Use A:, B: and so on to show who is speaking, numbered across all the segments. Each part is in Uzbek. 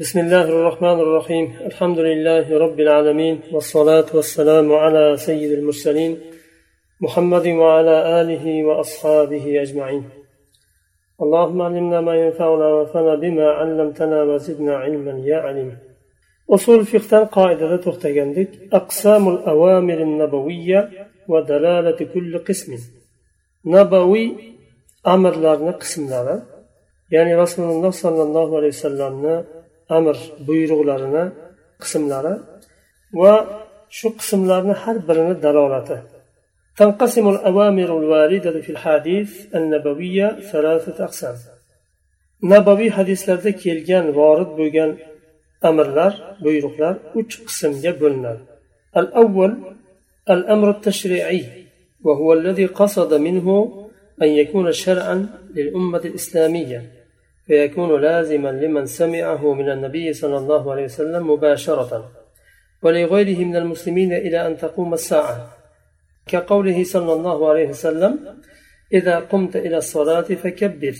A: بسم الله الرحمن الرحيم الحمد لله رب العالمين والصلاة والسلام على سيد المرسلين محمد وعلى آله وأصحابه أجمعين اللهم علمنا ما ينفعنا وانفعنا بما علمتنا وزدنا علما يا عليم أصول فقه قاعدة تختجندك أقسام الأوامر النبوية ودلالة كل قسم نبوي أمر لارنا قسم لارنا يعني رسول الله صلى الله عليه وسلم amr buyruqlarini qismlari va shu qismlarni har birini dalolati تنقسم الأوامر الواردة في الحديث النبوية ثلاثة أقسام نبوي حديث لرده كيلجان وارد بوغان أمرلار بيرقلار وش قسم يبلنا الأول الأمر التشريعي وهو الذي قصد منه أن يكون شرعا للأمة الإسلامية فيكون لازما لمن سمعه من النبي صلى الله عليه وسلم مباشرة. ولغيره من المسلمين إلى أن تقوم الساعة. كقوله صلى الله عليه وسلم إذا قمت إلى الصلاة فكبر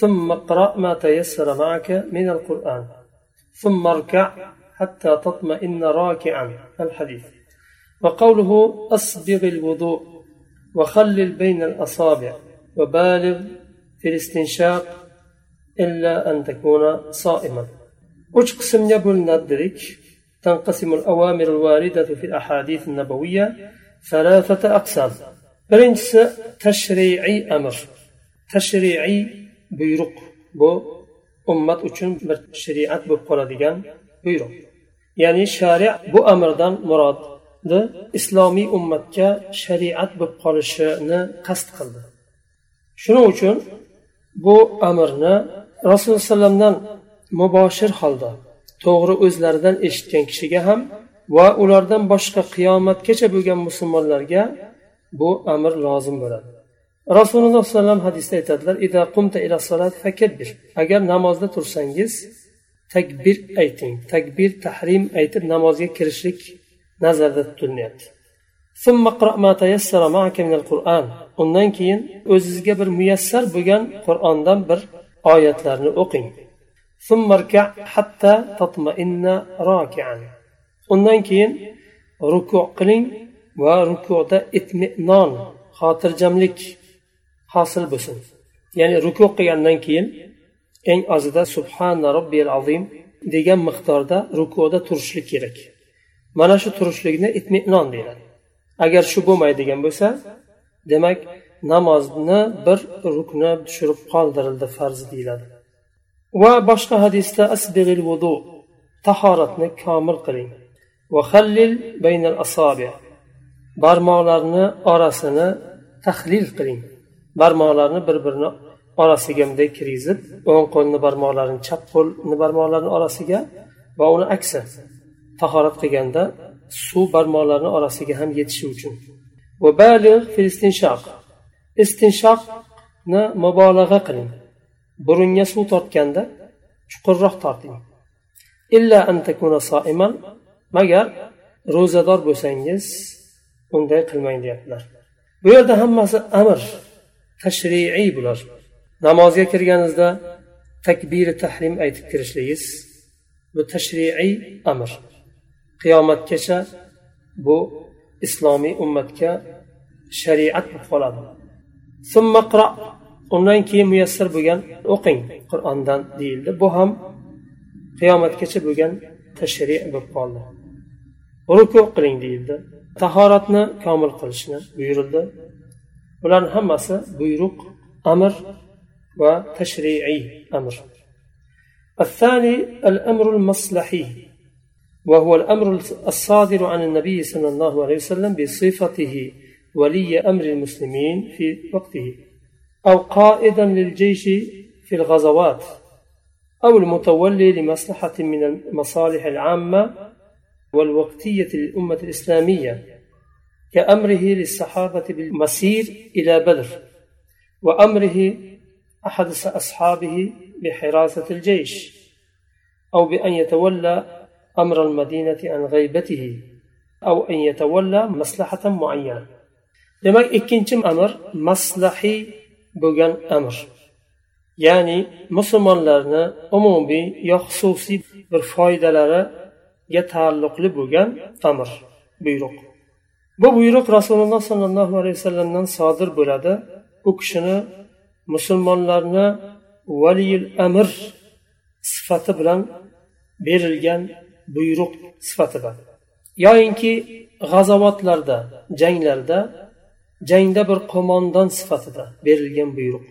A: ثم اقرأ ما تيسر معك من القرآن ثم اركع حتى تطمئن راكعا. الحديث. وقوله أصبغ الوضوء وخلل بين الأصابع وبالغ في الاستنشاق إلا أن تكون صائما uch qismga bo'linadi dedik تنقسم الأوامر الواردة في الأحاديث النبوية ثلاثة أقسام birinchisi tashriiy amr tashriiy buyruq bu ummat uchun bir shariat bo'lib qoladigan buyruq ya'ni shariat bu amrdan murodni islomiy ummatga shariat bo'lib qolishini qasd qildi shuning uchun bu amrni rasululloh alayhivasallamdan muboshir holda to'g'ri o'zlaridan eshitgan kishiga ham va ulardan boshqa qiyomatgacha bo'lgan musulmonlarga bu amr lozim bo'ladi. Rasululloh sollallohu alayhi vasallam hadisda aytadilar agar namozda tursangiz takbir ayting. Takbir tahrim aytib namozga kirishlik nazarda tutilyapti. Undan keyin o'zizga bir muyassar bo'lgan qur'ondan bir oyatlarni o'qing. Undan keyin ruku qiling va rukuda itminon xotirjamlik hosil bo'lsin. Ya'ni ruku qilgandan keyin eng ozida subhana robbiyal azim degan miqdorda rukuda turishlik kerak. Mana shu turishlikni itminon deyiladi. Agar shu bo'lmaydigan bo'lsa demak namozni bir rukni tushirib qoldirildi farz deyiladi. Va boshqa hadisda asbig'il vudu tahoratni komil qiling. Va xallil baynal asobi barmoqlarni orasini tahlil qiling. Barmoqlarni bir birini orasiga bunday kirgizib o'ng qo'lni barmoqlarini chap qo'lni barmoqlarini orasiga va uni aksi tahorat qilganda suv barmoqlarni orasiga ham yetishi uchun. Istinshoqni mubolag'a qiling. Burunga suv tortganda chuqurroq torting. Illa magar ro'zador bo'lsangiz unday qilmang deyaptilar. Bu yerda hammasi amr tashriiy bular. Namozga kirganingizda takbiri tahrim aytib kirishligingiz bu tashriiy amr. Qiyomatgacha bu islomiy ummatga shariat bo'lib qoladi. Undan keyin muyassar bo'lgan o'qing qur'ondan deyildi bu ham qiyomatgacha bo'lgan tashri bo'lib qoldi ruku qiling deyildi tahoratni komil qilishni buyurildi bularni hammasi buyruq amr va tashriiy amr الثاني الأمر المصلحي وهو الأمر الصادر عن النبي صلى الله عليه وسلم بصفته ولي أمر المسلمين في وقته أو قائدا للجيش في الغزوات أو المتولي لمصلحة من المصالح العامة والوقتية للأمة الإسلامية كأمره للصحابة بالمسير إلى بدر وأمره أحد أصحابه بحراسة الجيش أو بأن يتولى أمر المدينة عن غيبته أو أن يتولى مصلحة معينة. Demak ikkinchi amr maslahiy bo'lgan amr. Ya'ni musulmonlarni umumiy yo xususiy bir foydalariga taalluqli bo'lgan amr buyruq. Bu buyruq rasululloh sollallohu alayhi vasallamdan sodir bo'ladi. U kishini musulmonlarni valiyil amr sifati bilan berilgan buyruq sifatida. Yoyinki g'azovatlarda janglarda jangda bir qo'mondon sifatida berilgan buyruq.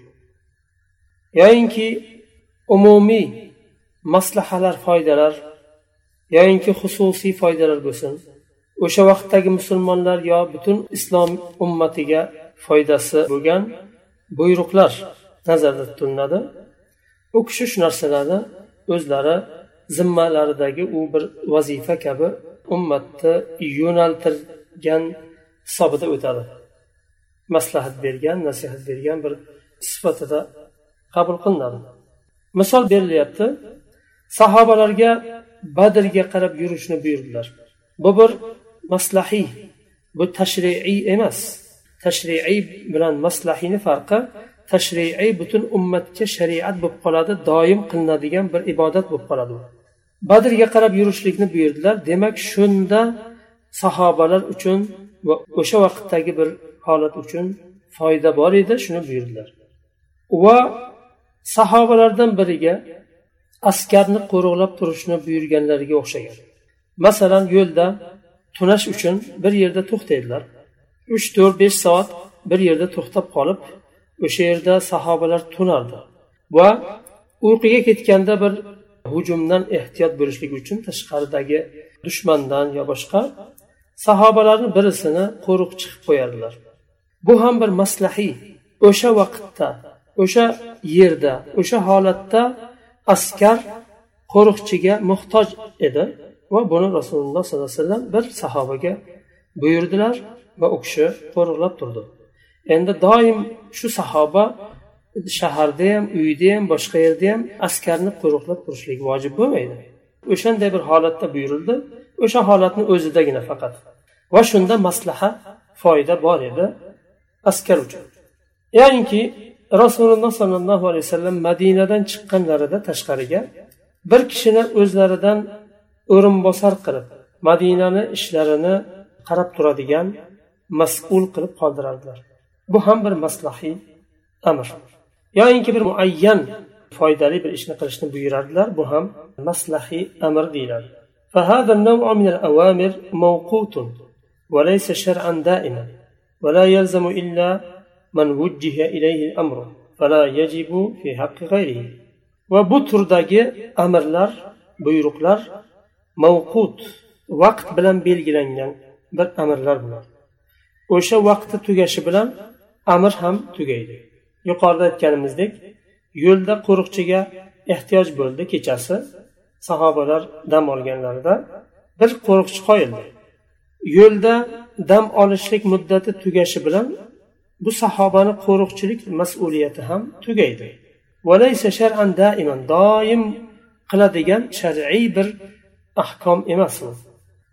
A: Yoyinki umumiy maslahalar foydalar yoyinki xususiy foydalar bo'lsin o'sha vaqtdagi musulmonlar yo butun islom ummatiga foydasi bo'lgan buyruqlar nazarda tutiladi. U kishi shu narsalarni o'zlari zimmalaridagi u bir vazifa kabi ummatni yo'naltirgan hisobida o'tadi. Maslahat bergan nasihat bergan bir sifatida qabul qilinadi. Misol berilyapti sahobalarga badrga qarab yurishni buyurdilar. Bu bir maslahiy bu tashriiy emas. Tashriiy bilan maslahiyni farqi tashriiy butun ummatga shariat bo'lib qoladi doim qilinadigan bir ibodat bo'lib qoladi. Badrga qarab yurishlikni buyurdilar. Demak shunda sahobalar uchun va o'sha vaqtdagi bir holat uchun foyda bor edi shuni buyurdilar. Va sahobalardan biriga askarni qo'riqlab turishni buyurganlariga o'xshagan. Masalan yo'lda tunash uchun bir yerda to'xtaydilar. Uch to'rt besh soat bir yerda to'xtab qolib o'sha yerda sahobalar tunardi va uyquga ketganda bir hujumdan ehtiyot bo'lishlik uchun tashqaridagi dushmandan yo boshqa sahobalarni birisini qo'riqchi qilib qo'yardilar. Bu ham bir maslahiy o'sha vaqtda o'sha yerda o'sha holatda askar qo'riqchiga muhtoj edi va buni rasululloh sollallohu alayhi vasallam bir sahobaga buyurdilar va u kishi qo'riqlab turdi. Endi doim shu sahoba shaharda ham uyda ham boshqa yerda ham askarni qo'riqlab turishlik vojib bo'lmaydi. O'shanday bir holatda buyurildi. O'sha holatni o'zidagina faqat. Va shunda maslaha foyda bor edi. askar uchun ya'niki rasululloh sollallohu alayhi vasallam madinadan chiqqanlarida tashqariga bir kishini o'zlaridan o'rinbosar qilib madinani ishlarini qarab turadigan mas'ul qilib qoldirardilar bu ham bir maslahiy amr yoyinki bir muayyan foydali bir ishni qilishni buyurardilar bu ham maslahiy amr deyiladi فهذا النوع من الأوامر موقوت وليس شرعا دائما ولا يلزم إلا من وجه إليه الأمر فلا يجب في حق غيره وبو تردagi amirlar buyruqlar mavqut vaqt bilan belgilangan bir amirlar bo'ladi o'sha vaqti tugashi bilan amr ham tugaydi yuqorida aytganimizdek yo'lda qo'riqchiga ehtiyoj bo'ldi kechasi sahobalar dam olganlarida bir qo'riqchi qo'yildi yo'lda dam olishlik muddati tugashi bilan bu sahobani qo'riqchilik mas'uliyati ham tugaydi. Doim qiladigan shar'iy bir ahkom emas u.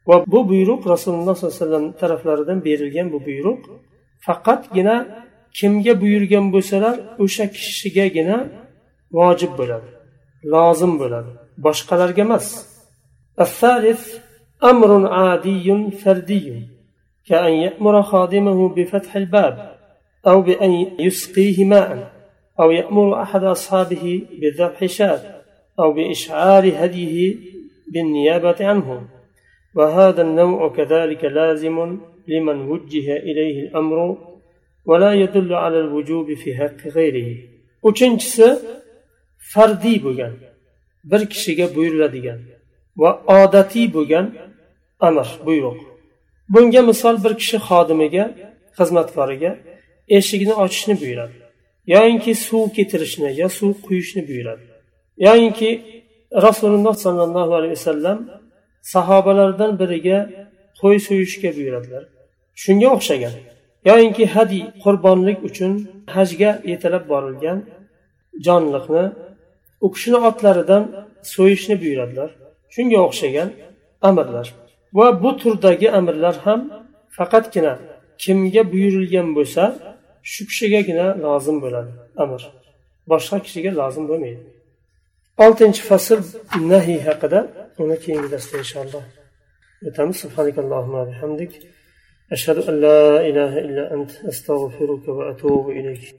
A: Va bu buyruq rasululloh sollallohu alayhi vasallam taraflaridan berilgan bu buyruq faqatgina kimga buyurgan bo'lsalar o'sha kishigagina vojib bo'ladi lozim bo'ladi boshqalarga emas. أمر عادي فردي كأن يأمر خادمه بفتح الباب أو بأن يسقيه ماء أو يأمر أحد أصحابه بذبح شاة أو بإشعار هديه بالنيابة عنه. وهذا النوع كذلك لازم لمن وجه إليه الأمر ولا يدل على الوجوب في حق غيره. uchinchisi fardiy bo'lgan bir kishiga buyuriladigan odatiy bo'lgan amr buyruq bunga misol bir kishi xodimiga xizmatkoriga eshikni ochishni buyuradi. Yoyinki suv ketirishni yo suv quyishni buyuradi. Yoyinki rasululloh sollallohu alayhi vasallam sahobalardan biriga qo'y so'yishga buyuradilar. Shunga o'xshagan. Yoyinki hadiy qurbonlik uchun hajga yetalab borilgan jonliqni u kishini otlaridan so'yishni buyuradilar. Shunga o'xshagan amirlar. va bu turdagi amrlar ham faqatgina kimga buyurilgan bo'lsa shu kishigagina lozim bo'ladi amr boshqa kishiga lozim bo'lmaydi. Oltinchi fasl nahiy haqida uni keyingi darsda inshaalloh o'tamiz. Ashhadu an la ilaha illa ant astag'firuka va atubu ilayk.